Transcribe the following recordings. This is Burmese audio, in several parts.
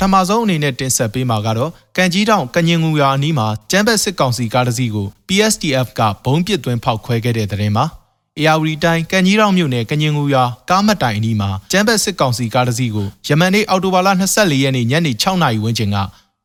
ထမဆုံးအနေနဲ့တင်ဆက်ပေးမှာကတော့ကံကြီးတောင်ကညင်ငူရွာအနီးမှာကျမ်းဘက်စစ်ကောင်စီကားတစ်စီးကို PSTF ကဘုံပစ်သွင်းဖောက်ခွဲခဲ့တဲ့တဲ့ရင်မှာအေယာဝတီတိုင်းကံကြီးတောင်မြို့နယ်ကညင်ငူရွာကားမတိုင်အနီးမှာကျမ်းဘက်စစ်ကောင်စီကားတစ်စီးကိုယမန်နေ့အောက်တိုဘာလ24ရက်နေ့ညနေ6နာရီဝန်းကျင်က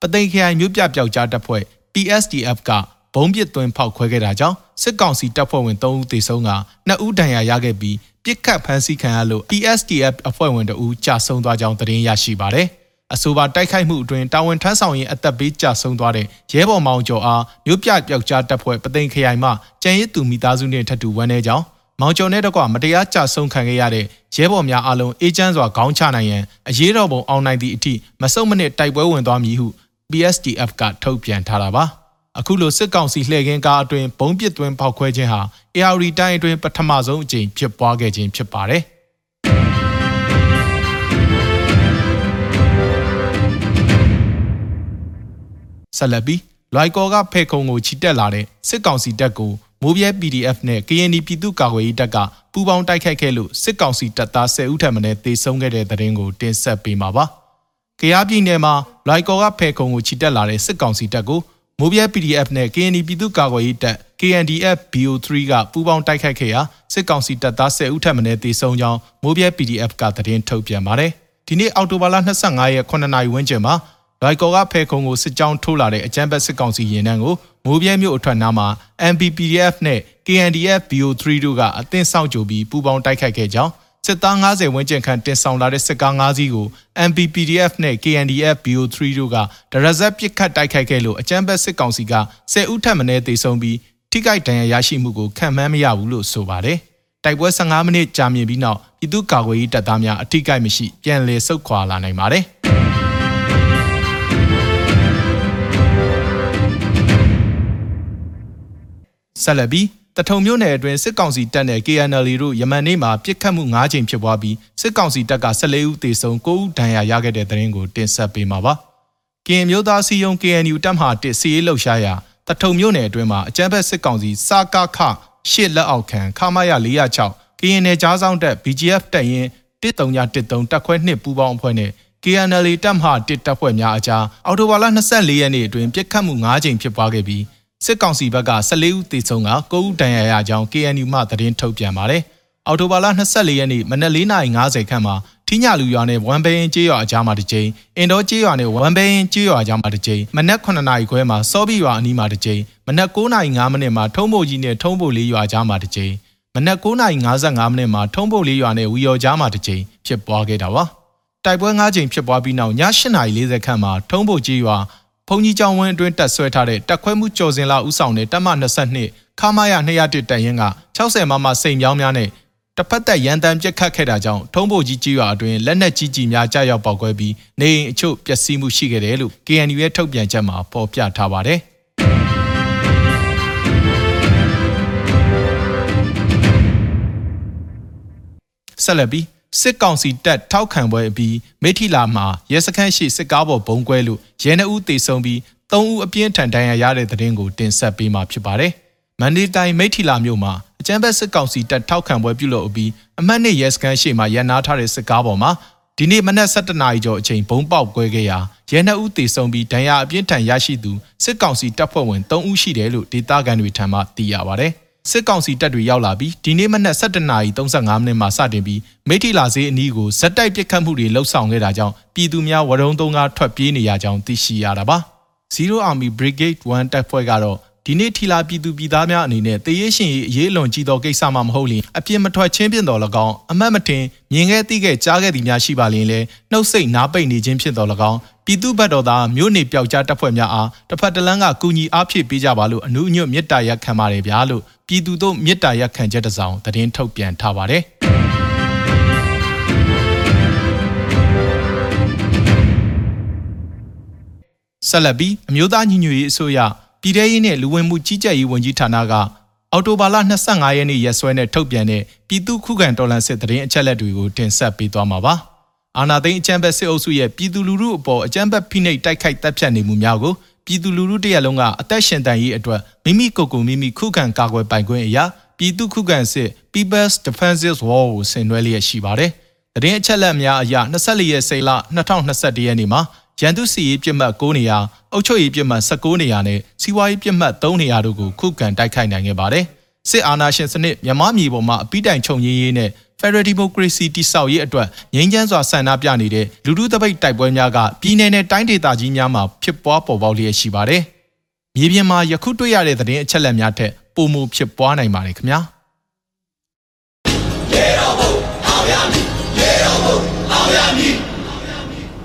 ပသိမ်ခရိုင်မြို့ပြပျောက်ကြားတပ်ဖွဲ့ PSTF ကဘုံပစ်သွင်းဖောက်ခွဲခဲ့တာကြောင့်စစ်ကောင်စီတပ်ဖွဲ့ဝင်3ဦးသေဆုံးက2ဦးဒဏ်ရာရခဲ့ပြီးပြစ်ခတ်ဖမ်းဆီးခံရလို့ PSTF အဖွဲ့ဝင်2ဦးကြာဆုံးသွားကြောင်းသတင်းရရှိပါတယ်။ အဆိုပါတိုက်ခိုက်မှုအတွင်းတာဝန်ထမ်းဆောင်ရင်အသက်ဘေးကျဆုံးသွားတဲ့ရဲဘော်မောင်ကျော်အားမြို့ပြပျောက်ကြားတပ်ဖွဲ့ပသိမ်ခရိုင်မှကြံရစ်သူမိသားစုနှင့်ထပ်တူဝန်းနေကြောင်းမောင်ကျော်နဲ့တကွမတရားကြဆုံးခံခဲ့ရတဲ့ရဲဘော်များအားလုံးအေးချမ်းစွာခေါင်းချနိုင်ရန်အရေးတော်ပုံအောင်နိုင်သည့်အထိမဆုတ်မနစ်တိုက်ပွဲဝင်သွားမည်ဟု PSTF ကထုတ်ပြန်ထားတာပါအခုလိုစစ်ကောင်စီလှည့်ကင်းကားအတွင်းဘုံပစ်သွင်းဖောက်ခွဲခြင်းဟာ AR တိုင်းအတွင်းပထမဆုံးအကြိမ်ဖြစ်ပွားခဲ့ခြင်းဖြစ်ပါတယ် ဆက်လက်ပြီးလွိုက်ကော်ကဖဲခုံကိုချီတက်လာတဲ့စစ်ကောင်စီတပ်ကိုမိုးပြဲ PDF နဲ့ KND ပြည်သူ့ကာကွယ်ရေးတပ်ကပူးပေါင်းတိုက်ခိုက်ခဲ့လို့စစ်ကောင်စီတပ်သား10ဦးထပ်မံတေဆုံးခဲ့တဲ့တဲ့ရင်ကိုတင်ဆက်ပေးမှာပါ။ကရားပြည်နယ်မှာလွိုက်ကော်ကဖဲခုံကိုချီတက်လာတဲ့စစ်ကောင်စီတပ်ကိုမိုးပြဲ PDF နဲ့ KND ပြည်သူ့ကာကွယ်ရေးတပ် KNDF BO3 ကပူးပေါင်းတိုက်ခိုက်ခဲ့ရာစစ်ကောင်စီတပ်သား10ဦးထပ်မံတေဆုံးကြောင်းမိုးပြဲ PDF ကသတင်းထုတ်ပြန်ပါတယ်။ဒီနေ့အောက်တိုဘာလ25ရက်9နာရီဝန်းကျင်မှာ လွိုက်ကော်ကဖဲခုံကိုစစ်ကြောင်းထိုးလာတဲ့အကြမ်းဖက်စစ်ကောင်စီရင်နှန်းကိုမိုးပြဲမြို့အထွက်နားမှာ MPPDF နဲ့ KNDF BO3 တို့ကအသင်းဆောင်ကြိုပြီးပူးပေါင်းတိုက်ခိုက်ခဲ့ကြောင်းစစ်သား90ဝန်းကျင်ခန့်တင်ဆောင်လာတဲ့စစ်ကား၅စီးကို MPPDF နဲ့ KNDF BO3 တို့ကဒရဇက်ပစ်ခတ်တိုက်ခိုက်ခဲ့လို့အကြမ်းဖက်စစ်ကောင်စီက10ဦးထပ်မံတေဆုံးပြီးထိခိုက်ဒဏ်ရာရရှိမှုကိုခံမှန်းမရဘူးလို့ဆိုပါတယ်။တိုက်ပွဲ15မိနစ်ကြာမြင့်ပြီးနောက်ပြည်သူ့ကာကွယ်ရေးတပ်သားများအထိကိမရှိပြန်လည်ဆုတ်ခွာလာနိုင်ပါတယ်။ ဆက်လက်ပြီးတထုံမြို့နယ်အတွင်းစစ်ကောင်စီတပ်နဲ့ KNL တို့ယမန်နေ့မှာပြစ်ခတ်မှု၅ကြိမ်ဖြစ်ပွားပြီးစစ်ကောင်စီတပ်က14ဦးသေဆုံး9ဦးဒဏ်ရာရခဲ့တဲ့တဲ့ရင်ကိုတင်ဆက်ပေးမှာပါ။ကင်မျိုးသားစီယုံ KNU တပ်မှတစ်စီရေးလှုပ်ရှားရာတထုံမြို့နယ်အတွင်းမှာအကြမ်းဖက်စစ်ကောင်စီစာကခရှစ်လက်အောက်ခံခမာရ406ကရင်နယ်ကြားဆောင်တပ် BGF တပ်ရင်း1313တပ်ခွဲ2ပူးပေါင်းအဖွဲ့နဲ့ KNL တပ်မှတစ်တပ်ဖွဲ့များအကြားအော်တိုဘာလ24ရက်နေ့အတွင်းပြစ်ခတ်မှု9ကြိမ်ဖြစ်ပွားခဲ့ပြီး စစ်ကောင်စီဘက်က14ဦးသေဆုံးက9ဦးဒဏ်ရာရကြောင်း KNU မှသတင်းထုတ်ပြန်ပါတယ်။အော်တိုဘာလ24ရက်နေ့မနက်4:50ခန့်မှာထိညလူရွာနဲ့ဝမ်ဘဲရင်ကျေးရွာအကြားမှာတစ်ကြိမ်အင်ဒေါကျေးရွာနဲ့ဝမ်ဘဲရင်ကျေးရွာအကြားမှာတစ်ကြိမ်မနက်9နာရီခွဲမှာစောဘီရွာအနီးမှာတစ်ကြိမ်မနက်9:05မိနစ်မှာထုံးဘိုကြီးနဲ့ထုံးဘိုလေးရွာအကြားမှာတစ်ကြိမ်မနက်9:55မိနစ်မှာထုံးဘိုလေးရွာနဲ့ဝီယော်ကြားမှာတစ်ကြိမ်ဖြစ်ပွားခဲ့တာပါ။တိုက်ပွဲ၅ကြိမ်ဖြစ်ပွားပြီးနောက်ည8:40ခန့်မှာထုံးဘိုကြီးရွာ ဘုံကြီးကျောင်းဝင်းအတွင်းတက်ဆွဲထားတဲ့တက်ခွဲမှုကြော်စင်လာဦးဆောင်တဲ့တပ်မ22ခမာရ201တပ်ရင်းက60မမစိန်မြောင်းများနဲ့တစ်ဖက်သက်ရန်တမ်းပြက်ခတ်ခဲ့တာကြောင့်ထုံးဘိုကြီးကြီးရွာအတွင်းလက်နက်ကြီးကြီးများကြားရောက်ပေါက်ကွဲပြီးနေအိမ်အချို့ပျက်စီးမှုရှိခဲ့တယ်လို့ KNU ရဲ့ထုတ်ပြန်ချက်မှာဖော်ပြထားပါတယ်ဆက်လက်ပြီး စစ်ကောင်စီတပ်ထောက်ခံပွဲအပြီးမိထီလာမှာရဲစခန်းရှိစစ်ကားပေါ်ဘုံကွဲလို့ရဲနှအုပ်တေဆုံးပြီး၃ဦးအပြင်းထန်ဒဏ်ရာရတဲ့တဲ့ရင်ကိုတင်ဆက်ပေးမှာဖြစ်ပါတယ်။မန္တလေးတိုင်းမိထီလာမြို့မှာအကြမ်းဖက်စစ်ကောင်စီတပ်ထောက်ခံပွဲပြုလုပ်အပြီးအမှတ်နှစ်ရဲစခန်းရှိမှာရန်နာထားတဲ့စစ်ကားပေါ်မှာဒီနေ့မနက်7:00နာရီကျော်အချိန်ဘုံပေါက်ကွဲခဲ့ရာရဲနှအုပ်တေဆုံးပြီးဒဏ်ရာအပြင်းထန်ရရှိသူစစ်ကောင်စီတပ်ဖွဲ့ဝင်3ဦးရှိတယ်လို့ဒေသခံတွေထံမှသိရပါဗျ။ စစ်ကောင်စီတပ်တွေရောက်လာပြီးဒီနေ့မနက်7:35မိနစ်မှာစတင်ပြီးမိထီလာဈေးအနီးကိုဇက်တိုက်ပစ်ခတ်မှုတွေလှုပ်ဆောင်ခဲ့တာကြောင့်ပြည်သူများဝရုံသုံးကားထွက်ပြေးနေရကြောင်းသိရှိရတာပါ။ Zero Army Brigade 1တပ်ဖွဲ့ကတော့ ဒီနေ့ထီလာပြည်သူပြည်သားများအနေနဲ့တရေရှင်ရေးအရေးလွန်ကြည့်သောကိစ္စမှမဟုတ်လျင်အပြစ်မထွက်ချင်းပြင်တော်၎င်းအမတ်မတင်မြင်ခဲ့သိခဲ့ကြားခဲ့သည်များရှိပါလျင်လဲနှုတ်ဆက်နားပိတ်နေခြင်းဖြစ်တော်၎င်းပြည်သူ့ဘက်တော်သားမြို့နေပျောက်ကြားတပ်ဖွဲ့များအားတစ်ဖက်တစ်လမ်းကကူညီအားဖြည့်ပေးကြပါလို့အနုအညွတ်မေတ္တာရက်ခံပါတယ်ဗျာလို့ပြည်သူတို့မေတ္တာရက်ခံချက်တစ်စောင်သတင်းထုတ်ပြန်ထားပါတယ်ဆက်လက်ပြီးအမျိုးသားညီညွတ်ရေးအစိုးရ ပြည်ထရေးနဲ့လူဝင်မှုကြီးကြပ်ရေးဝန်ကြီးဌာနကအော်တိုဘာလ25ရက်နေ့ရက်စွဲနဲ့ထုတ်ပြန်တဲ့ပြည်သူ့ခုခံတော်လှန်စစ်တရင်အချက်လက်တွေကိုတင်ဆက်ပေးသွားမှာပါ။အာနာသိန်းအကြံဘက်စစ်အုပ်စုရဲ့ပြည်သူလူထုအပေါ်အကြံဘက်ဖိနှိပ်တိုက်ခိုက်တပ်ဖြတ်နေမှုများကိုပြည်သူလူထုတရက်လုံးကအသက်ရှင်တန်ရေးအတွက်မိမိကိုယ်ကိုမိမိခုခံကာကွယ်ပိုင်ခွင့်အရာပြည်သူခုခံစစ် People's Defensive War ကိုဆင်နွှဲလျက်ရှိပါတယ်။တရင်အချက်လက်များအရ24ရက်စိလ2021ရက်နေ့မှာရန်သူစီရေးပြစ်မှတ်9နေရာ အုပ်ချုပ်ရေးပြစ်မှတ်19နေရာနဲ့စီးပွားရေးပြစ်မှတ်3နေရာတို့ကိုခုခံတိုက်ခိုက်နိုင်ခဲ့ပါတယ်။စစ်အာဏာရှင်စနစ်မြန်မာပြည်ပေါ်မှာအပိတိုင်ချုပ်ရင်းရေးနဲ့ Federal Democracy တိဆောက်ရေးအတွက်ငြိမ်းချမ်းစွာဆန္ဒပြနေတဲ့လူထုတပိတ်တိုက်ပွဲများကပြည်내နဲ့တိုင်းဒေသကြီးများမှာဖြစ်ပွားပေါ်ပေါက်လျက်ရှိပါတယ်။မြေပြင်မှာယခုတွေ့ရတဲ့သတင်းအချက်အလက်များထက်ပိုမိုဖြစ်ပွားနိုင်ပါတယ်ခင်ဗျာ။ရေတော်ဘုံအောင်ရမည်ရေတော်ဘုံအောင်ရမည်